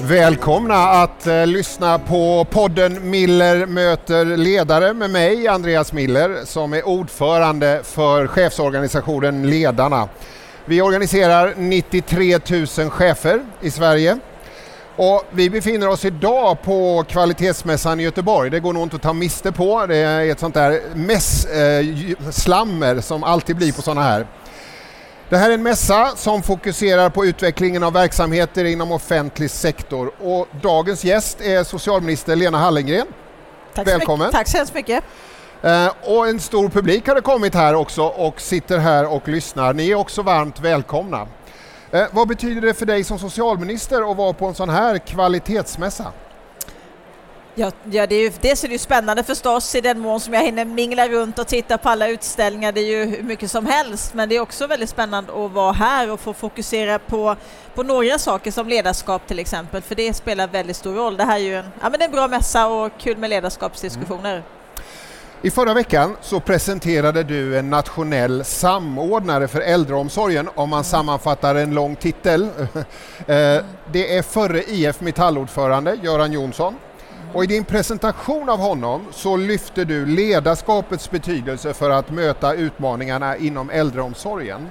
Välkomna att eh, lyssna på podden Miller möter ledare med mig, Andreas Miller, som är ordförande för chefsorganisationen Ledarna. Vi organiserar 93 000 chefer i Sverige. Och vi befinner oss idag på Kvalitetsmässan i Göteborg. Det går nog inte att ta miste på. Det är ett sånt där mäss-slammer eh, som alltid blir på sådana här. Det här är en mässa som fokuserar på utvecklingen av verksamheter inom offentlig sektor och dagens gäst är socialminister Lena Hallengren. Tack Välkommen. Tack så hemskt mycket. Eh, och en stor publik har kommit här också och sitter här och lyssnar. Ni är också varmt välkomna. Eh, vad betyder det för dig som socialminister att vara på en sån här kvalitetsmässa? Ja, ja det är ju, dels är det ju spännande förstås i den mån som jag hinner mingla runt och titta på alla utställningar. Det är ju hur mycket som helst, men det är också väldigt spännande att vara här och få fokusera på, på några saker som ledarskap till exempel, för det spelar väldigt stor roll. Det här är ju en, ja, men en bra mässa och kul med ledarskapsdiskussioner. Mm. I förra veckan så presenterade du en nationell samordnare för äldreomsorgen om man sammanfattar en lång titel. Eh, det är förre IF Metallordförande Göran Jonsson och i din presentation av honom så lyfter du ledarskapets betydelse för att möta utmaningarna inom äldreomsorgen.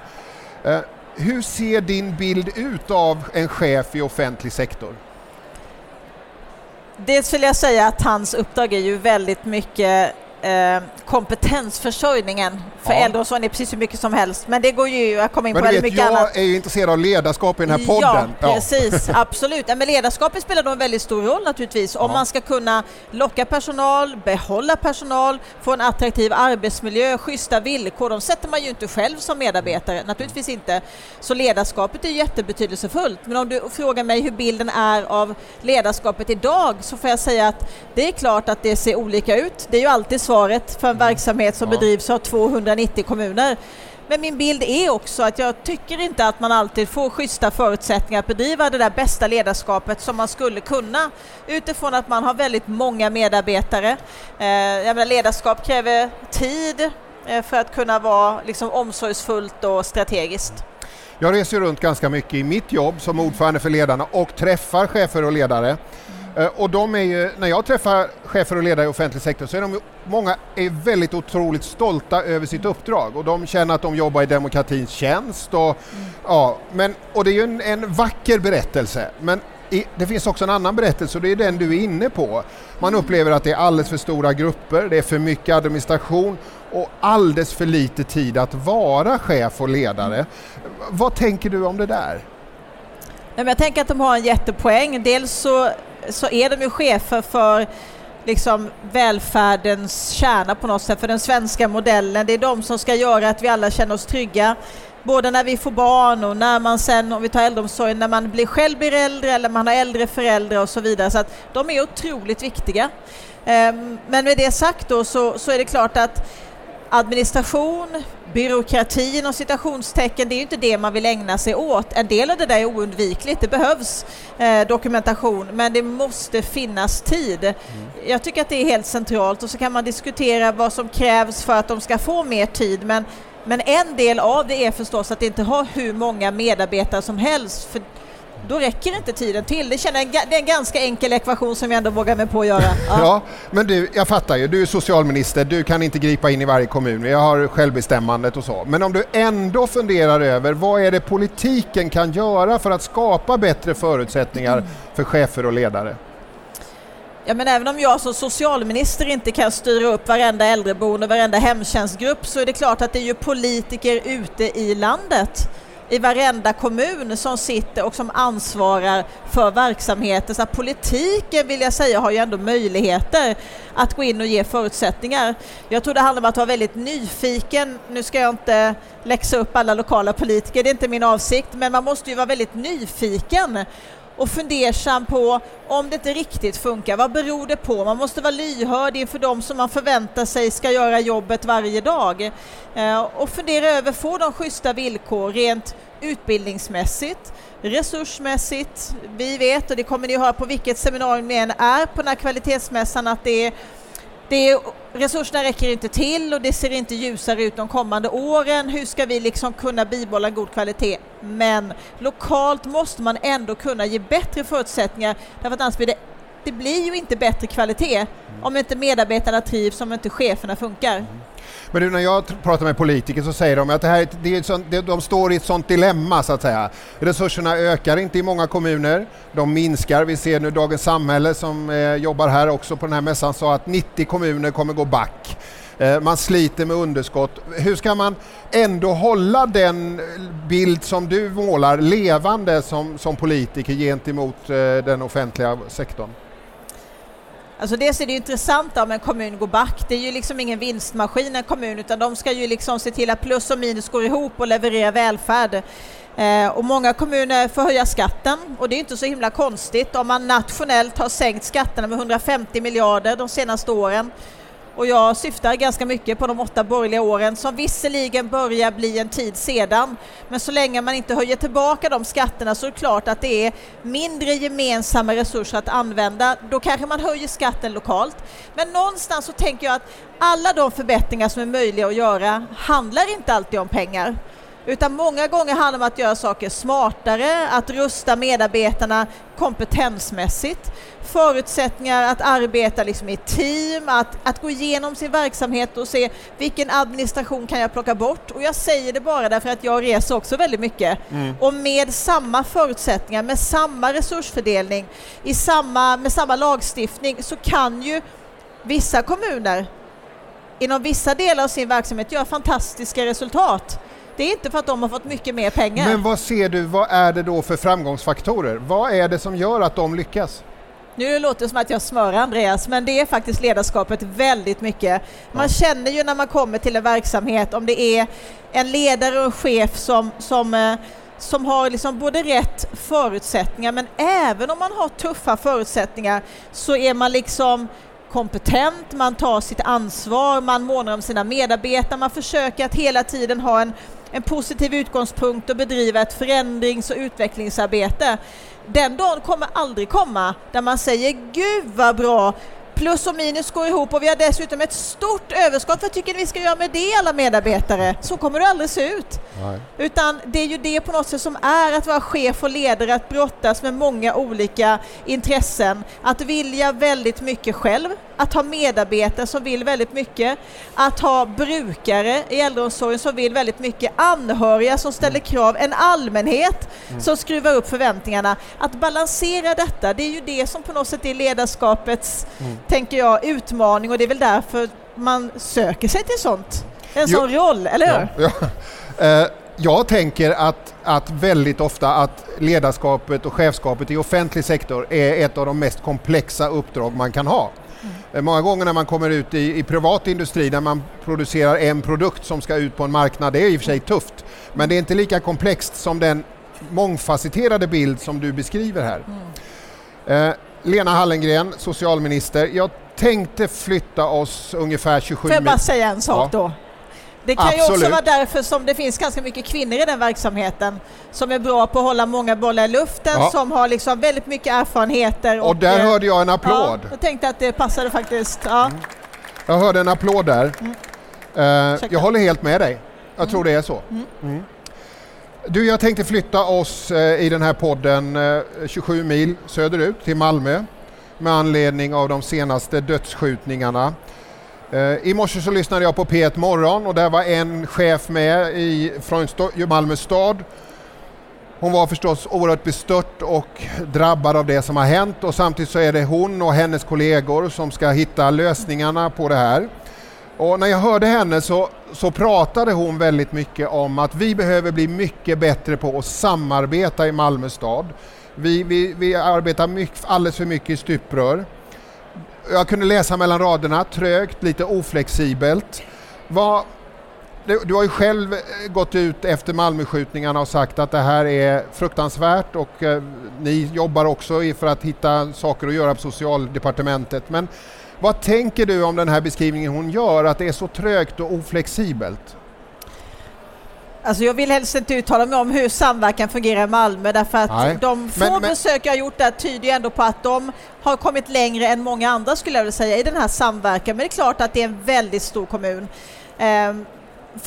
Eh, hur ser din bild ut av en chef i offentlig sektor? Dels vill jag säga att hans uppdrag är ju väldigt mycket eh, kompetensförsörjningen för ja. äldreomsorgen är precis hur mycket som helst. Men det går ju, jag kommer in men på väldigt mycket jag annat. Jag är ju intresserad av ledarskap i den här podden. Ja, precis, absolut. men ledarskapet spelar då en väldigt stor roll naturligtvis. Om ja. man ska kunna locka personal, behålla personal, få en attraktiv arbetsmiljö, schyssta villkor. De sätter man ju inte själv som medarbetare, naturligtvis inte. Så ledarskapet är jättebetydelsefullt. Men om du frågar mig hur bilden är av ledarskapet idag så får jag säga att det är klart att det ser olika ut. Det är ju alltid svaret för en verksamhet som ja. bedrivs av 290 kommuner. Men min bild är också att jag tycker inte att man alltid får schyssta förutsättningar att bedriva det där bästa ledarskapet som man skulle kunna utifrån att man har väldigt många medarbetare. Eh, jag menar, ledarskap kräver tid eh, för att kunna vara liksom omsorgsfullt och strategiskt. Jag reser runt ganska mycket i mitt jobb som ordförande för ledarna och träffar chefer och ledare. Eh, och de är ju, när jag träffar chefer och ledare i offentlig sektor så är de många är väldigt otroligt stolta över sitt uppdrag och de känner att de jobbar i demokratins tjänst. Och, mm. ja, men, och det är ju en, en vacker berättelse men i, det finns också en annan berättelse och det är den du är inne på. Man mm. upplever att det är alldeles för stora grupper, det är för mycket administration och alldeles för lite tid att vara chef och ledare. Mm. Vad tänker du om det där? Jag tänker att de har en jättepoäng. Dels så så är de ju chefer för liksom välfärdens kärna på något sätt, för den svenska modellen. Det är de som ska göra att vi alla känner oss trygga. Både när vi får barn och när man sen, om vi tar äldreomsorgen, när man blir själv blir äldre eller man har äldre föräldrar och så vidare. Så att de är otroligt viktiga. Ehm, men med det sagt då så, så är det klart att administration, byråkratin och citationstecken, det är ju inte det man vill ägna sig åt. En del av det där är oundvikligt, det behövs eh, dokumentation, men det måste finnas tid. Mm. Jag tycker att det är helt centralt och så kan man diskutera vad som krävs för att de ska få mer tid, men, men en del av det är förstås att inte ha hur många medarbetare som helst, för då räcker inte tiden till. Det, känner, det är en ganska enkel ekvation som jag ändå vågar mig på att göra. Ja. ja, men du, jag fattar ju, du är socialminister, du kan inte gripa in i varje kommun, jag har självbestämmandet och så. Men om du ändå funderar över vad är det politiken kan göra för att skapa bättre förutsättningar mm. för chefer och ledare? Ja, men även om jag som socialminister inte kan styra upp varenda äldreboende, varenda hemtjänstgrupp så är det klart att det är ju politiker ute i landet i varenda kommun som sitter och som ansvarar för verksamheten. Så politiken vill jag säga har ju ändå möjligheter att gå in och ge förutsättningar. Jag tror det handlar om att vara väldigt nyfiken. Nu ska jag inte läxa upp alla lokala politiker, det är inte min avsikt, men man måste ju vara väldigt nyfiken och fundersam på om det inte riktigt funkar. Vad beror det på? Man måste vara lyhörd inför de som man förväntar sig ska göra jobbet varje dag eh, och fundera över, får de schyssta villkor rent utbildningsmässigt, resursmässigt. Vi vet, och det kommer ni att höra på vilket seminarium ni än är på den här kvalitetsmässan, att det är det är, resurserna räcker inte till och det ser inte ljusare ut de kommande åren. Hur ska vi liksom kunna bibehålla god kvalitet? Men lokalt måste man ändå kunna ge bättre förutsättningar därför att annars blir det det blir ju inte bättre kvalitet om inte medarbetarna trivs, om inte cheferna funkar. Men du, när jag pratar med politiker så säger de att det här, det är sånt, de står i ett sånt dilemma så att säga. Resurserna ökar inte i många kommuner, de minskar. Vi ser nu Dagens Samhälle som eh, jobbar här också på den här mässan sa att 90 kommuner kommer gå back. Eh, man sliter med underskott. Hur ska man ändå hålla den eh, bild som du målar levande som, som politiker gentemot eh, den offentliga sektorn? Alltså dels är det intressant om en kommun går back. Det är ju liksom ingen vinstmaskin en kommun utan de ska ju liksom se till att plus och minus går ihop och leverera välfärd. Eh, och många kommuner får höja skatten och det är inte så himla konstigt om man nationellt har sänkt skatterna med 150 miljarder de senaste åren och jag syftar ganska mycket på de åtta borgerliga åren som visserligen börjar bli en tid sedan. Men så länge man inte höjer tillbaka de skatterna så är det klart att det är mindre gemensamma resurser att använda. Då kanske man höjer skatten lokalt. Men någonstans så tänker jag att alla de förbättringar som är möjliga att göra handlar inte alltid om pengar. Utan många gånger handlar det om att göra saker smartare, att rusta medarbetarna kompetensmässigt, förutsättningar att arbeta liksom i team, att, att gå igenom sin verksamhet och se vilken administration kan jag plocka bort. Och jag säger det bara därför att jag reser också väldigt mycket. Mm. Och med samma förutsättningar, med samma resursfördelning, i samma, med samma lagstiftning så kan ju vissa kommuner inom vissa delar av sin verksamhet göra fantastiska resultat. Det är inte för att de har fått mycket mer pengar. Men vad ser du, vad är det då för framgångsfaktorer? Vad är det som gör att de lyckas? Nu låter det som att jag smör Andreas, men det är faktiskt ledarskapet väldigt mycket. Man ja. känner ju när man kommer till en verksamhet om det är en ledare och en chef som, som, eh, som har liksom både rätt förutsättningar, men även om man har tuffa förutsättningar så är man liksom kompetent, man tar sitt ansvar, man månar om sina medarbetare, man försöker att hela tiden ha en en positiv utgångspunkt och bedriva ett förändrings och utvecklingsarbete. Den dagen kommer aldrig komma där man säger Gud vad bra, plus och minus går ihop och vi har dessutom ett stort överskott. Vad tycker ni vi ska göra med det alla medarbetare? Så kommer det aldrig se ut. Nej. Utan det är ju det på något sätt som är att vara chef och ledare, att brottas med många olika intressen, att vilja väldigt mycket själv, att ha medarbetare som vill väldigt mycket, att ha brukare i äldreomsorgen som vill väldigt mycket, anhöriga som ställer krav, en allmänhet mm. som skruvar upp förväntningarna. Att balansera detta, det är ju det som på något sätt är ledarskapets, mm. Tänker jag, utmaning och det är väl därför man söker sig till sånt. En sån jo. roll, eller hur? Ja, ja. Uh, jag tänker att, att väldigt ofta att ledarskapet och chefskapet i offentlig sektor är ett av de mest komplexa uppdrag man kan ha. Mm. Många gånger när man kommer ut i, i privat industri där man producerar en produkt som ska ut på en marknad, det är i och för sig tufft, men det är inte lika komplext som den mångfacetterade bild som du beskriver här. Mm. Eh, Lena Hallengren, socialminister, jag tänkte flytta oss ungefär 27 Får jag bara säga en sak ja. då? Det kan Absolut. ju också vara därför som det finns ganska mycket kvinnor i den verksamheten som är bra på att hålla många bollar i luften, ja. som har liksom väldigt mycket erfarenheter. Och, och där hörde jag en applåd. Ja, jag tänkte att det passade faktiskt. Ja. Mm. Jag hörde en applåd där. Mm. Uh, jag håller helt med dig. Jag mm. tror det är så. Du, jag tänkte flytta oss eh, i den här podden eh, 27 mil söderut till Malmö med anledning av de senaste dödsskjutningarna eh, I morse så lyssnade jag på P1 Morgon och där var en chef med i, från Malmö stad. Hon var förstås oerhört bestört och drabbad av det som har hänt och samtidigt så är det hon och hennes kollegor som ska hitta lösningarna på det här. Och när jag hörde henne så, så pratade hon väldigt mycket om att vi behöver bli mycket bättre på att samarbeta i Malmö stad. Vi, vi, vi arbetar mycket, alldeles för mycket i stuprör jag kunde läsa mellan raderna, trögt, lite oflexibelt. Vad, du har ju själv eh, gått ut efter Malmöskjutningarna och sagt att det här är fruktansvärt och eh, ni jobbar också för att hitta saker att göra på socialdepartementet. Men vad tänker du om den här beskrivningen hon gör, att det är så trögt och oflexibelt? Alltså jag vill helst inte uttala mig om hur samverkan fungerar i Malmö därför att Nej. de få men, men... besök jag gjort där tyder ju ändå på att de har kommit längre än många andra skulle jag vilja säga i den här samverkan. Men det är klart att det är en väldigt stor kommun. Um,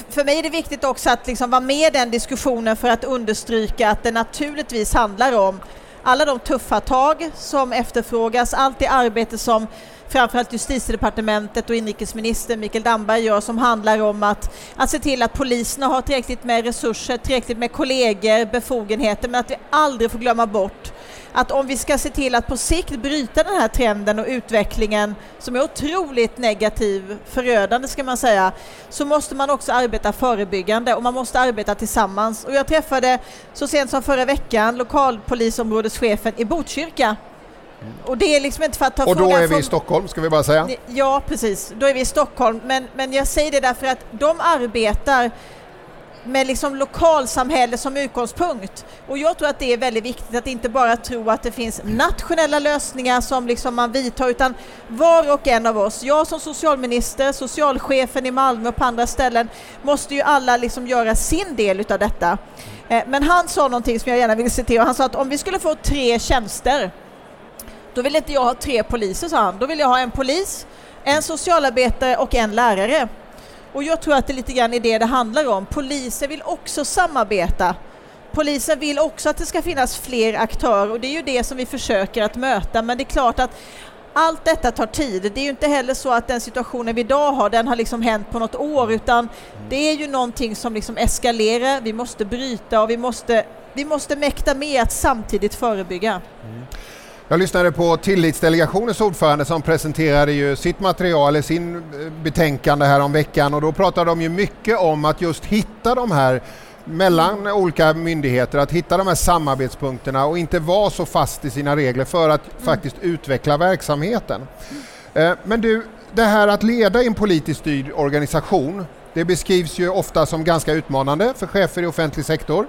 för mig är det viktigt också att liksom vara med i den diskussionen för att understryka att det naturligtvis handlar om alla de tuffa tag som efterfrågas, allt det arbete som framförallt justitiedepartementet och inrikesminister Mikael Damberg gör som handlar om att, att se till att poliserna har tillräckligt med resurser, tillräckligt med kollegor, befogenheter men att vi aldrig får glömma bort att om vi ska se till att på sikt bryta den här trenden och utvecklingen som är otroligt negativ, förödande ska man säga, så måste man också arbeta förebyggande och man måste arbeta tillsammans. Och jag träffade så sent som förra veckan lokalpolisområdeschefen i Botkyrka och det är liksom inte för att ta Och då är vi från... i Stockholm, ska vi bara säga. Ja, precis. Då är vi i Stockholm. Men, men jag säger det därför att de arbetar med liksom lokalsamhälle som utgångspunkt. Och jag tror att det är väldigt viktigt att inte bara tro att det finns nationella lösningar som liksom man vidtar utan var och en av oss, jag som socialminister, socialchefen i Malmö och på andra ställen, måste ju alla liksom göra sin del utav detta. Eh, men han sa någonting som jag gärna vill citera, han sa att om vi skulle få tre tjänster då vill inte jag ha tre poliser, sa han. Då vill jag ha en polis, en socialarbetare och en lärare. Och jag tror att det lite grann är det det handlar om. Polisen vill också samarbeta. Polisen vill också att det ska finnas fler aktörer och det är ju det som vi försöker att möta. Men det är klart att allt detta tar tid. Det är ju inte heller så att den situationen vi idag har, den har liksom hänt på något år, utan det är ju någonting som liksom eskalerar. Vi måste bryta och vi måste, vi måste mäkta med att samtidigt förebygga. Mm. Jag lyssnade på Tillitsdelegationens ordförande som presenterade ju sitt material, sin eh, betänkande här om veckan och då pratade de ju mycket om att just hitta de här mellan olika myndigheter, att hitta de här samarbetspunkterna och inte vara så fast i sina regler för att mm. faktiskt utveckla verksamheten. Eh, men du, det här att leda en politiskt styrd organisation, det beskrivs ju ofta som ganska utmanande för chefer i offentlig sektor.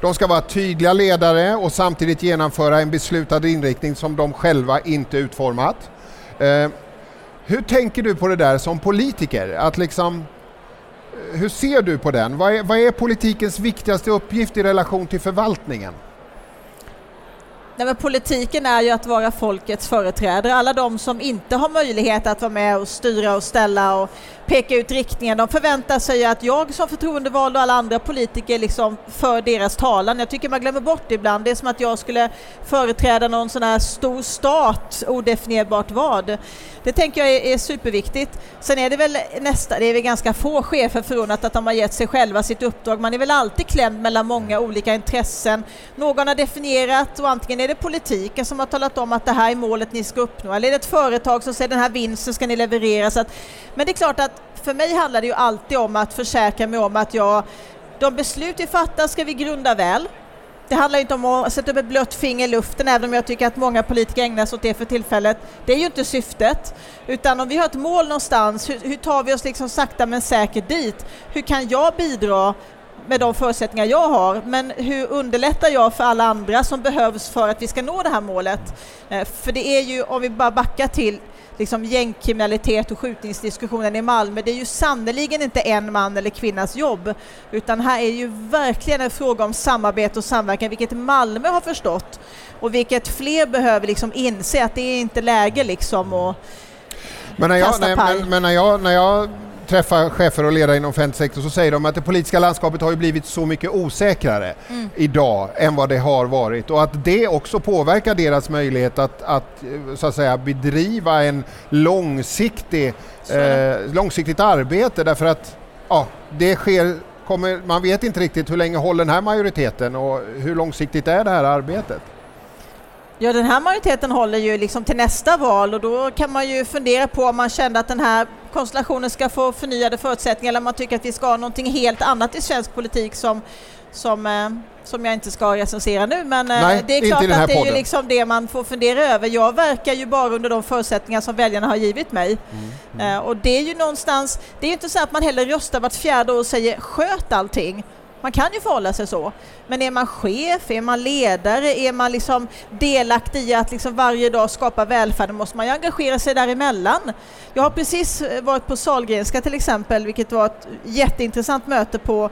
De ska vara tydliga ledare och samtidigt genomföra en beslutad inriktning som de själva inte utformat. Eh, hur tänker du på det där som politiker? Att liksom, eh, hur ser du på den? Vad är, vad är politikens viktigaste uppgift i relation till förvaltningen? Nej, men politiken är ju att vara folkets företrädare. Alla de som inte har möjlighet att vara med och styra och ställa och peka ut riktningen, de förväntar sig att jag som förtroendevald och alla andra politiker liksom för deras talan. Jag tycker man glömmer bort det ibland. Det är som att jag skulle företräda någon sån här stor stat, odefinierbart vad. Det tänker jag är, är superviktigt. Sen är det väl nästa, det är väl ganska få chefer förunnat att de har gett sig själva sitt uppdrag. Man är väl alltid klämd mellan många olika intressen. Någon har definierat och antingen är är det politiken som har talat om att det här är målet ni ska uppnå eller är det ett företag som säger den här vinsten ska ni leverera. Så att, men det är klart att för mig handlar det ju alltid om att försäkra mig om att jag, de beslut vi fattar ska vi grunda väl. Det handlar inte om att sätta upp ett blött finger i luften, även om jag tycker att många politiker ägnar sig åt det för tillfället. Det är ju inte syftet, utan om vi har ett mål någonstans, hur, hur tar vi oss liksom sakta men säkert dit? Hur kan jag bidra med de förutsättningar jag har, men hur underlättar jag för alla andra som behövs för att vi ska nå det här målet? Eh, för det är ju, om vi bara backar till liksom gängkriminalitet och skjutningsdiskussionen i Malmö, det är ju sannoliken inte en man eller kvinnas jobb, utan här är ju verkligen en fråga om samarbete och samverkan, vilket Malmö har förstått och vilket fler behöver liksom inse att det är inte läge liksom att men när jag, nej, men, men när jag, när jag träffar chefer och ledare inom offentlig sektor så säger de att det politiska landskapet har ju blivit så mycket osäkrare mm. idag än vad det har varit och att det också påverkar deras möjlighet att, att så att säga bedriva en långsiktig, eh, långsiktigt arbete därför att ja, det sker kommer, man vet inte riktigt hur länge håller den här majoriteten och hur långsiktigt är det här arbetet? Ja, den här majoriteten håller ju liksom till nästa val och då kan man ju fundera på om man kände att den här konstellationen ska få förnyade förutsättningar eller om man tycker att vi ska ha någonting helt annat i svensk politik som, som, eh, som jag inte ska recensera nu. Men eh, Nej, det är klart att det är ju liksom det man får fundera över. Jag verkar ju bara under de förutsättningar som väljarna har givit mig. Mm, mm. Eh, och det är ju någonstans, det är ju inte så att man heller röstar vart fjärde år och säger sköt allting. Man kan ju förhålla sig så. Men är man chef, är man ledare, är man liksom delaktig i att liksom varje dag skapa välfärd, måste man ju engagera sig däremellan. Jag har precis eh, varit på Salgrenska till exempel, vilket var ett jätteintressant möte på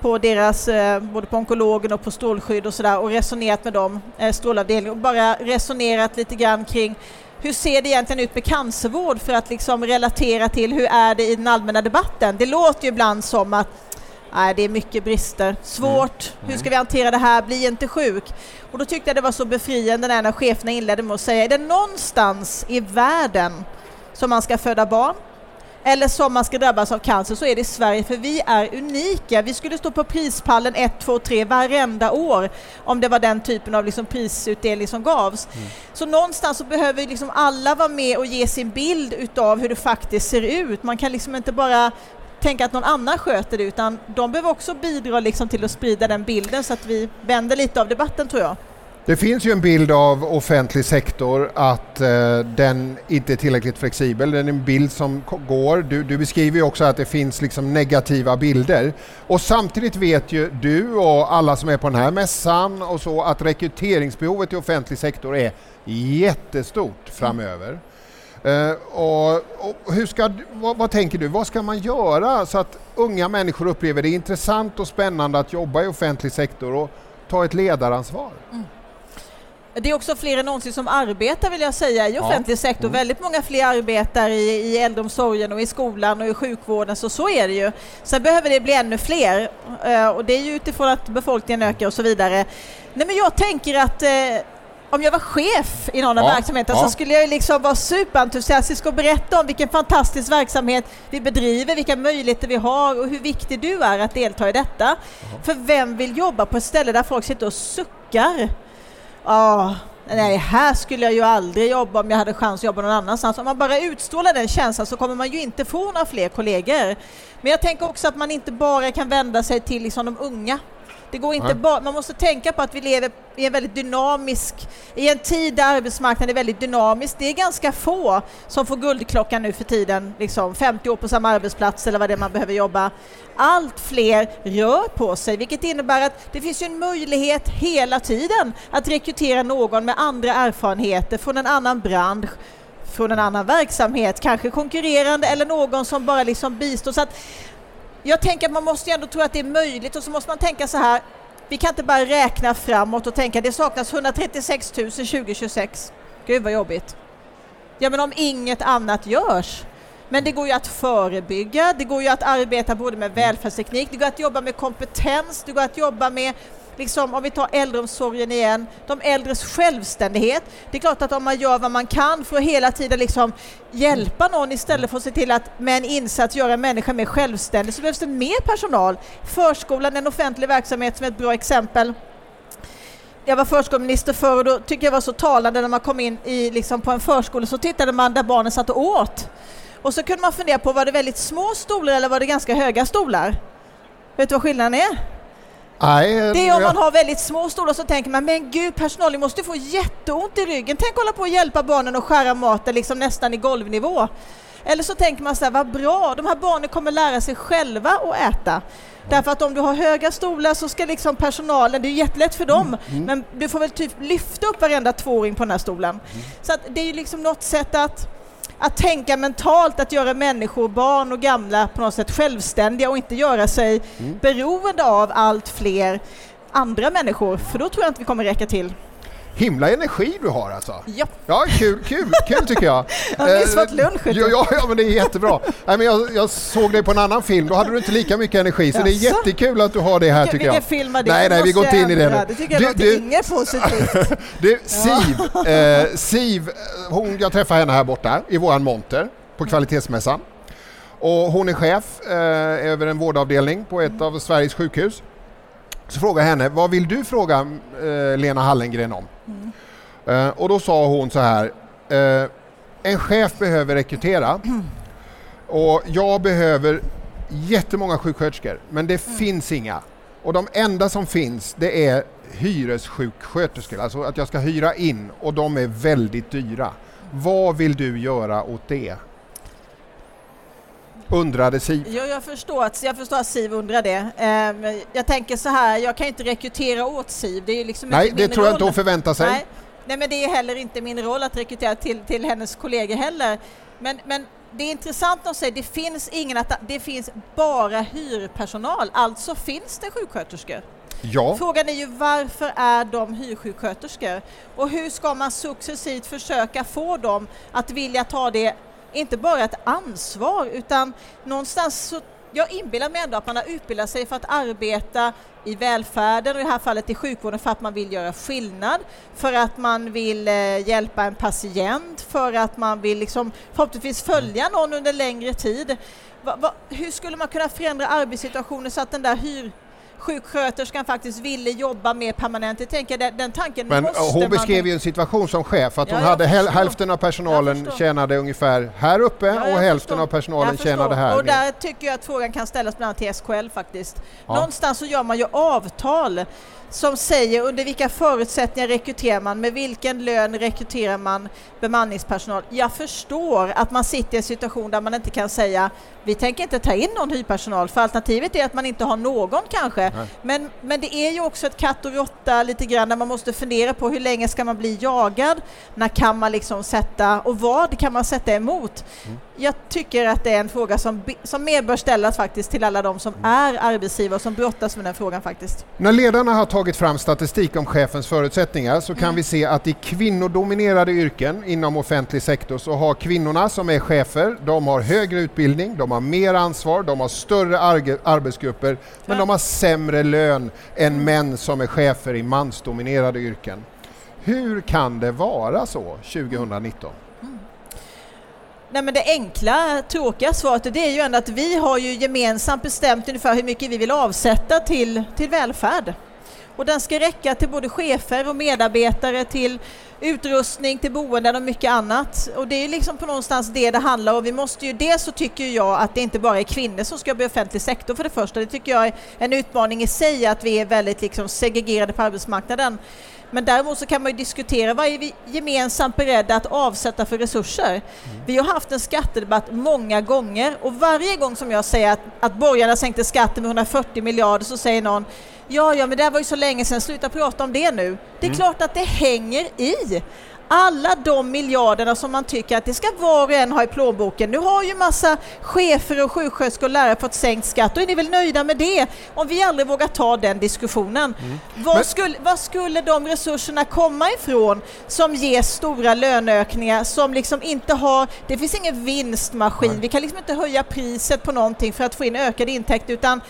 på deras, eh, både på onkologen och på strålskydd och sådär och resonerat med dem, eh, strålavdelningen, och bara resonerat lite grann kring hur ser det egentligen ut med cancervård för att liksom relatera till hur är det i den allmänna debatten? Det låter ju ibland som att nej, det är mycket brister, svårt, mm. hur ska vi hantera det här, bli inte sjuk. Och då tyckte jag det var så befriande när cheferna inledde med att säga, är det någonstans i världen som man ska föda barn, eller som man ska drabbas av cancer så är det Sverige för vi är unika. Vi skulle stå på prispallen 1, 2, 3 varenda år om det var den typen av liksom prisutdelning som gavs. Mm. Så någonstans så behöver liksom alla vara med och ge sin bild utav hur det faktiskt ser ut. Man kan liksom inte bara tänka att någon annan sköter det utan de behöver också bidra liksom till att sprida den bilden så att vi vänder lite av debatten tror jag. Det finns ju en bild av offentlig sektor att eh, den inte är tillräckligt flexibel. Den är en bild som går. Du, du beskriver ju också att det finns liksom negativa bilder. Och samtidigt vet ju du och alla som är på den här mässan och så att rekryteringsbehovet i offentlig sektor är jättestort framöver. Uh, och, och, hur ska, vad, vad, tänker du, vad ska man göra så att unga människor upplever det intressant och spännande att jobba i offentlig sektor och ta ett ledaransvar? Mm. Det är också fler än någonsin som arbetar vill jag säga i offentlig ja. sektor. Mm. Väldigt många fler arbetar i, i äldreomsorgen och i skolan och i sjukvården, så så är det ju. Sen behöver det bli ännu fler uh, och det är ju utifrån att befolkningen ökar och så vidare. Nej men jag tänker att uh, om jag var chef i någon ja, av verksamheterna ja. så skulle jag liksom vara superentusiastisk och berätta om vilken fantastisk verksamhet vi bedriver, vilka möjligheter vi har och hur viktig du är att delta i detta. Uh För vem vill jobba på ett ställe där folk sitter och suckar? ah, nej, här skulle jag ju aldrig jobba om jag hade chans att jobba någon annanstans. Om man bara utstrålar den känslan så kommer man ju inte få några fler kollegor. Men jag tänker också att man inte bara kan vända sig till liksom de unga det går inte bara, man måste tänka på att vi lever i en väldigt dynamisk, i en tid där arbetsmarknaden är väldigt dynamisk. Det är ganska få som får guldklockan nu för tiden, liksom 50 år på samma arbetsplats eller vad det är man behöver jobba. Allt fler rör på sig, vilket innebär att det finns en möjlighet hela tiden att rekrytera någon med andra erfarenheter från en annan bransch, från en annan verksamhet, kanske konkurrerande eller någon som bara liksom bistår. Så att jag tänker att man måste ändå tro att det är möjligt och så måste man tänka så här. Vi kan inte bara räkna framåt och tänka det saknas 136 000 2026. Gud vad jobbigt. Ja men om inget annat görs. Men det går ju att förebygga, det går ju att arbeta både med välfärdsteknik, det går att jobba med kompetens, det går att jobba med liksom, om vi tar äldreomsorgen igen, de äldres självständighet. Det är klart att om man gör vad man kan för att hela tiden liksom hjälpa någon istället för att se till att med en insats göra en människa mer självständig så behövs det mer personal. Förskolan en offentlig verksamhet som är ett bra exempel jag var förskoleminister förr och då tycker jag var så talande när man kom in i, liksom på en förskola så tittade man där barnen satt och åt. Och så kunde man fundera på, var det väldigt små stolar eller var det ganska höga stolar? Vet du vad skillnaden är? Nej, det är om man har väldigt små stolar så tänker man, men gud personalen måste få jätteont i ryggen. Tänk hålla på att hjälpa barnen att skära maten liksom nästan i golvnivå. Eller så tänker man så här, vad bra, de här barnen kommer lära sig själva att äta. Därför att om du har höga stolar så ska liksom personalen, det är jättelätt för dem, mm. mm. men du får väl typ lyfta upp varenda tvååring på den här stolen. Mm. Så att det är ju liksom något sätt att att tänka mentalt, att göra människor, barn och gamla på något sätt självständiga och inte göra sig mm. beroende av allt fler andra människor, för då tror jag inte vi kommer räcka till himla energi du har alltså. Ja. Ja, kul, kul, kul tycker jag. Jag har nyss fått lunch. Ja, ja, men det är jättebra. Nej, men jag, jag såg dig på en annan film, då hade du inte lika mycket energi, så det är jättekul att du har det här tycker jag. Vilken film var det? Nej, nej, vi går inte in i det nu. Det tycker jag du, låter inget positivt. du, Siv, eh, Siv hon, jag träffade henne här borta i våran monter på kvalitetsmässan. Och hon är chef eh, över en vårdavdelning på ett av Sveriges sjukhus. Så frågade jag henne, vad vill du fråga eh, Lena Hallengren om? Mm. Eh, och då sa hon så här, eh, en chef behöver rekrytera och jag behöver jättemånga sjuksköterskor, men det mm. finns inga. Och de enda som finns, det är hyressjuksköterskor, alltså att jag ska hyra in och de är väldigt dyra. Vad vill du göra åt det? Undrade Siv. Ja, jag, förstår att, jag förstår att Siv undrar det. Um, jag tänker så här, jag kan inte rekrytera åt Siv. Det är liksom Nej, det tror jag inte hon förväntar sig. Nej. Nej, men det är heller inte min roll att rekrytera till, till hennes kollegor heller. Men, men det är intressant att säga det finns ingen det finns bara hyrpersonal, alltså finns det sjuksköterskor. Ja. Frågan är ju varför är de hyrsjuksköterskor? Och hur ska man successivt försöka få dem att vilja ta det, inte bara ett ansvar, utan någonstans så jag inbillar mig ändå att man har utbildat sig för att arbeta i välfärden och i det här fallet i sjukvården för att man vill göra skillnad, för att man vill eh, hjälpa en patient, för att man vill liksom förhoppningsvis följa någon under längre tid. Va, va, hur skulle man kunna förändra arbetssituationen så att den där hyr sjuksköterskan faktiskt ville jobba mer permanent. Jag tänker den, den tanken Men måste hon man... beskrev ju en situation som chef att hon Ja, jag hade förstår. hälften av personalen tjänade ungefär här uppe Ja, och hälften förstår. av personalen Jag tjänade förstår. här. Och där tycker jag att frågan kan ställas bland annat till SKL faktiskt. Ja. Någonstans så gör man ju avtal som säger under vilka förutsättningar rekryterar man, med vilken lön rekryterar man bemanningspersonal. Jag förstår att man sitter i en situation där man inte kan säga vi tänker inte ta in någon hyrpersonal för alternativet är att man inte har någon kanske. Men, men det är ju också ett katt och råtta lite grann där man måste fundera på hur länge ska man bli jagad? När kan man liksom sätta och vad kan man sätta emot? Jag tycker att det är en fråga som, som mer bör ställas faktiskt till alla de som är arbetsgivare och som brottas med den frågan faktiskt. När ledarna har tagit fram statistik om chefens förutsättningar så Mm. kan vi se att i kvinnodominerade yrken inom offentlig sektor så har kvinnorna som är chefer, de har högre utbildning, de har mer ansvar, de har större arge- arbetsgrupper men Ja. de har sämre lön än män som är chefer i mansdominerade yrken. Hur kan det vara så 2019? Nej men det enkla, tråkiga svaret det är ju ändå att vi har ju gemensamt bestämt ungefär hur mycket vi vill avsätta till, till välfärd. Och den ska räcka till både chefer och medarbetare, till utrustning, till boenden och mycket annat. Och det är liksom på någonstans det det handlar om. Vi måste ju, dels så tycker jag att det inte bara är kvinnor som ska bli offentlig sektor för det första. Det tycker jag är en utmaning i sig att vi är väldigt liksom segregerade på arbetsmarknaden. Men däremot så kan man ju diskutera vad är vi gemensamt beredda att avsätta för resurser. Vi har haft en skattedebatt många gånger och varje gång som jag säger att, att borgarna sänkte skatten med 140 miljarder så säger någon Ja, ja, men det var ju så länge sedan, sluta prata om det nu. Det är klart att det hänger i. Alla de miljarderna som man tycker att det ska var och en ha i plånboken. Nu har ju massa chefer och sjuksköterskor och lärare fått sänkt skatt. Då är ni väl nöjda med det? Om vi aldrig vågar ta den diskussionen. Var, Men- skulle, var skulle de resurserna komma ifrån som ger stora löneökningar som liksom inte har... Det finns ingen vinstmaskin. Vi kan liksom inte höja priset på någonting för att få in ökade intäkter utan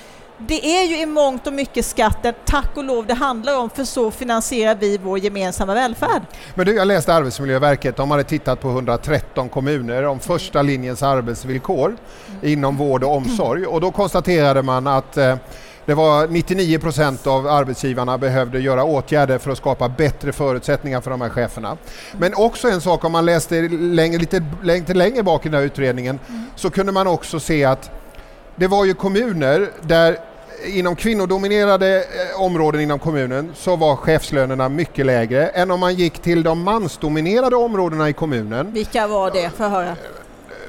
det är ju i mångt och mycket skatten, tack och lov, det handlar om för så finansierar vi vår gemensamma välfärd. Men du, jag läste Arbetsmiljöverket, de hade tittat på 113 kommuner om första linjens arbetsvillkor inom vård och omsorg och då konstaterade man att eh, det var 99 procent av arbetsgivarna behövde göra åtgärder för att skapa bättre förutsättningar för de här cheferna. Men också en sak, om man läste längre, lite, lite längre bak i den här utredningen så kunde man också se att det var ju kommuner där inom kvinnodominerade eh, områden inom kommunen så var chefslönerna mycket lägre än om man gick till de mansdominerade områdena i kommunen. Vilka var det? För höra.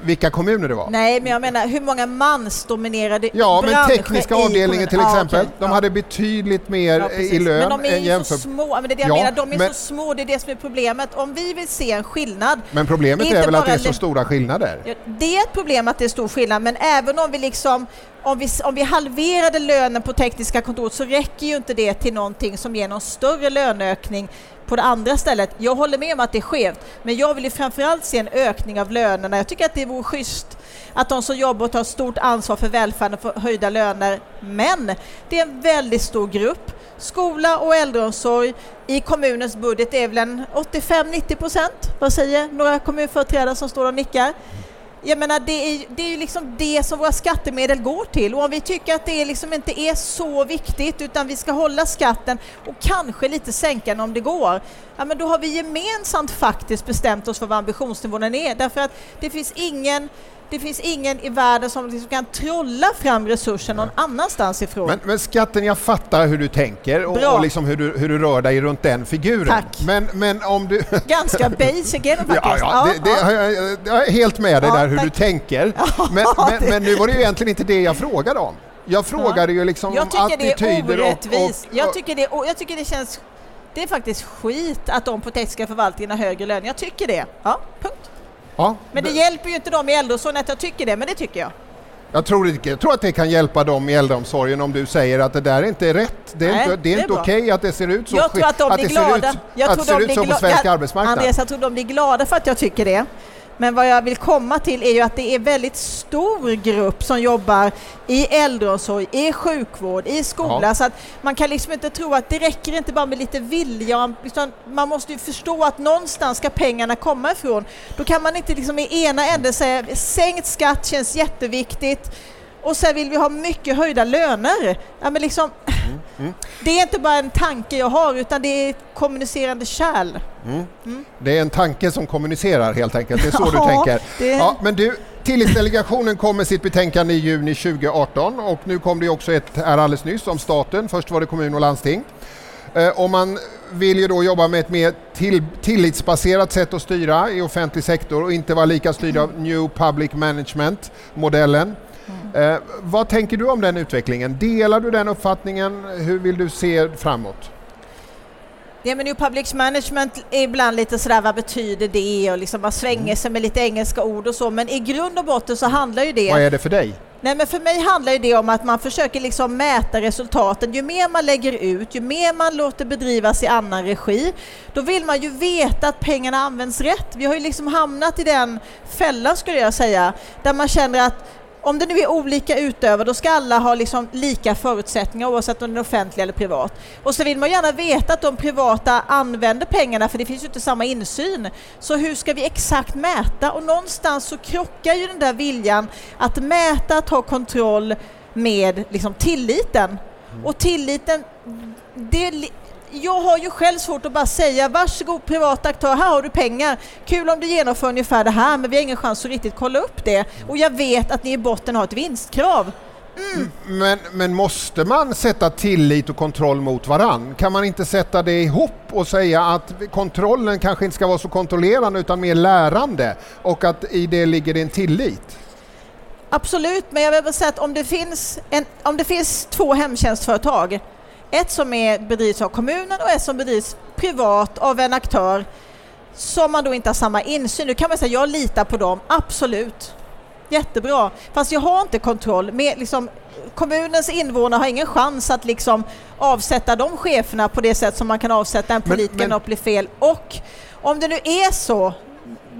Vilka kommuner det var? Nej, men jag menar hur många mansdominerade Ja, men tekniska avdelningen till exempel, okej. de Ja. hade betydligt mer Ja, i lön men de är ju jämför... så små, men det är det jag Ja, menar, de är men- så små, det är det som är problemet. Om vi vill se en skillnad Men problemet Inte är väl att det är så stora skillnader? Ja, Det är ett problem att det är stor skillnad, men även om vi liksom om vi, om vi halverade lönen på tekniska kontor så räcker ju inte det till någonting som ger någon större löneökning på det andra stället. Jag håller med om att det är skevt, men jag vill ju framförallt se en ökning av lönerna. Jag tycker att det vore schysst att de som jobbar och tar stort ansvar för välfärden får höjda löner. Men det är en väldigt stor grupp. Skola och äldreomsorg i kommunens budget är väl en 85-90 procent. Vad säger några kommunföreträdare som står och nickar? Jag menar, det är, det är ju liksom det som våra skattemedel går till. Och om vi tycker att det liksom inte är så viktigt utan vi ska hålla skatten och kanske lite sänka den om det går, ja men då har vi gemensamt faktiskt bestämt oss för vad ambitionsnivån är. Därför att det finns ingen det finns ingen i världen som liksom kan trolla fram resurser någon annanstans ifrån. Men, men skatten, jag fattar hur du tänker och, Bra. och liksom hur, du, hur du rör dig runt den figuren. Tack. Men, men om du... Ganska basic är den faktiskt. Ja, ja, det, det, ja. Jag, jag, är helt med dig Ja, där hur du tack. tänker. Men, men, men nu var det ju egentligen inte det jag frågade om. Jag frågade ju liksom Jag om tycker det är attityder och, orättvist. och, Jag tycker det, och jag tycker det känns... Det är faktiskt skit att de på tekniska förvaltningen har högre lön. Jag tycker det. Ja, punkt. Ja, Men det hjälper ju inte dem i äldreomsorgen att jag tycker det, men det tycker jag. Jag tror, det- jag tror att det kan hjälpa dem i äldreomsorgen om du säger att det där inte är rätt. Det är Nej, inte, det är det är inte bra. okej att det ser ut så, Jag tror att de blir det glada. ut, Jag att tror det de blir gla- svensk arbetsmarknad. Andreas, jag tror de blir glada för att jag tycker det. Men vad jag vill komma till är ju att det är väldigt stor grupp som jobbar i äldreomsorg, i sjukvård, i skola. Ja. Så att man kan liksom inte tro att det räcker inte bara med lite vilja. Utan man måste ju förstå att någonstans ska pengarna komma ifrån. Då kan man inte liksom i ena änden säga sänkt skatt känns jätteviktigt och sen vill vi ha mycket höjda löner. Ja, men liksom, Mm, Det är inte bara en tanke jag har utan det är ett kommunicerande kärl. Det är en tanke som kommunicerar helt enkelt, det är så du Ja, tänker. det- Ja, men du, Tillitsdelegationen kom med sitt betänkande i juni 2018 och nu kom det också ett här alldeles nyss om staten, först var det kommun och landsting. Eh, Och man vill ju då jobba med ett mer till, tillitsbaserat sätt att styra i offentlig sektor och inte vara lika styrd av New Public Management-modellen. Eh, vad tänker du om den utvecklingen? Delar du den uppfattningen? Hur vill du se framåt? Ja, men New Public Management är ibland lite sådär, vad betyder det? Och liksom man svänger sig med lite engelska ord och så, men i grund och botten så handlar ju det Vad är det för dig? Nej men för mig handlar ju det om att man försöker liksom mäta resultaten. Ju mer man lägger ut, ju mer man låter bedrivas i annan regi, då vill man ju veta att pengarna används rätt. Vi har ju liksom hamnat i den fällan skulle jag säga, där man känner att om det nu är olika utövare, då ska alla ha liksom lika förutsättningar oavsett om det är offentligt eller privat. Och så vill man gärna veta att de privata använder pengarna, för det finns ju inte samma insyn. Så hur ska vi exakt mäta? Och någonstans så krockar ju den där viljan att mäta, att ha kontroll med liksom tilliten. Och tilliten, det, jag har ju själv svårt att bara säga varsågod privat aktör, här har du pengar. Kul om du genomför ungefär det här, men vi har ingen chans att riktigt kolla upp det. Och jag vet att ni i botten har ett vinstkrav. Men, men måste man sätta tillit och kontroll mot varann? Kan man inte sätta det ihop och säga att kontrollen kanske inte ska vara så kontrollerande utan mer lärande och att i det ligger det en tillit? Absolut, men jag vill bara säga att om det finns, en, om det finns två hemtjänstföretag, ett som är, bedrivs av kommunen och ett som bedrivs privat av en aktör som man då inte har samma insyn. Nu kan man säga jag litar på dem, absolut. Jättebra. Fast jag har inte kontroll. Med, liksom, kommunens invånare har ingen chans att liksom avsätta de cheferna på det sätt som man kan avsätta en politiker när något blir fel. Och om det nu är så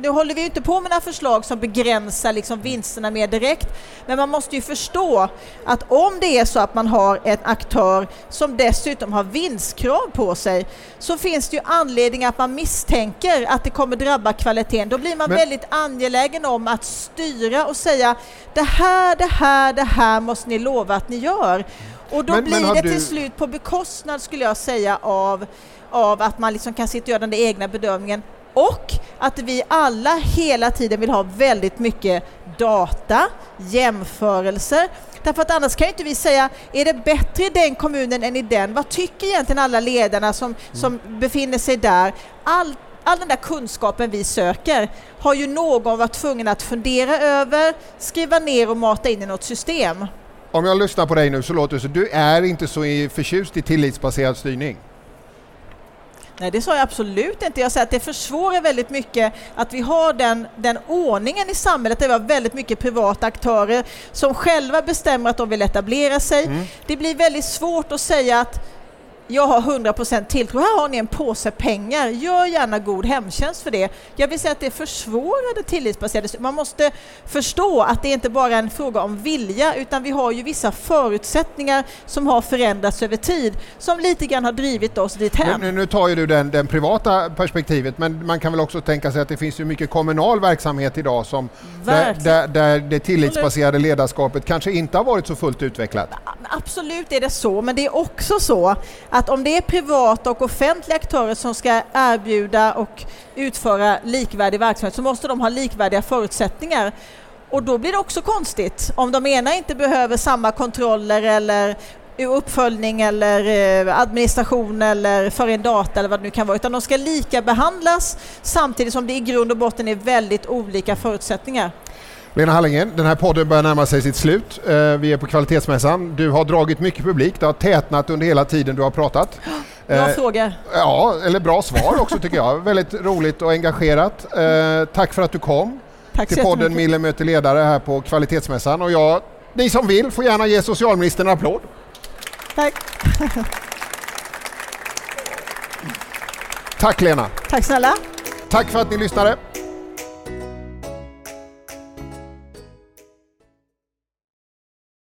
nu håller vi ju inte på med några förslag som begränsar liksom vinsterna mer direkt, men man måste ju förstå att om det är så att man har en aktör som dessutom har vinstkrav på sig, så finns det ju anledning att man misstänker att det kommer drabba kvaliteten. Då blir man Men- väldigt angelägen om att styra och säga det här, det här, det här måste ni lova att ni gör. Och då Men- men blir har det du- till slut på bekostnad, skulle jag säga, av, av att man liksom kan sitta och göra den där egna bedömningen och att vi alla hela tiden vill ha väldigt mycket data, jämförelser. Därför att annars kan ju inte vi säga, är det bättre i den kommunen än i den? Vad tycker egentligen alla ledarna som, som befinner sig där? All, all den där kunskapen vi söker har ju någon varit tvungen att fundera över, skriva ner och mata in i något system. Om jag lyssnar på dig nu så låter det så du är inte så i- förtjust i tillitsbaserad styrning. Nej, det sa jag absolut inte. Jag säger att det försvårar väldigt mycket att vi har den, den ordningen i samhället där vi har väldigt mycket privata aktörer som själva bestämmer att de vill etablera sig. Det blir väldigt svårt att säga att jag har 100% tilltro. Här har ni en påse pengar. Gör gärna god hemtjänst för det. Jag vill säga att det försvårar det tillitsbaserade. Man måste förstå att det inte bara är en fråga om vilja utan vi har ju vissa förutsättningar som har förändrats över tid som lite grann har drivit oss dit hem. nu, nu tar ju du den, den privata perspektivet men man kan väl också tänka sig att det finns ju mycket kommunal verksamhet idag som där, där, där det tillitsbaserade ledarskapet kanske inte har varit så fullt utvecklat. Absolut är det så, men det är också så att om det är privata och offentliga aktörer som ska erbjuda och utföra likvärdig verksamhet så måste de ha likvärdiga förutsättningar. Och då blir det också konstigt om de ena inte behöver samma kontroller eller uppföljning eller eh, administration eller föra in data eller vad det nu kan vara, utan de ska lika behandlas samtidigt som det i grund och botten är väldigt olika förutsättningar. Lena Hallengren, den här podden börjar närma sig sitt slut. Eh, Vi är på Kvalitetsmässan. Du har dragit mycket publik. Det har tätnat under hela tiden du har pratat. Bra Eh, fråga. Ja, eller bra svar också tycker jag. Väldigt roligt och engagerat. Eh, tack för att du kom. Tack till podden jättemycket. Mille möter ledare här på Kvalitetsmässan. Och jag, ni som vill får gärna ge socialministern en applåd. Tack. Tack Lena! Tack snälla. Tack för att ni lyssnade!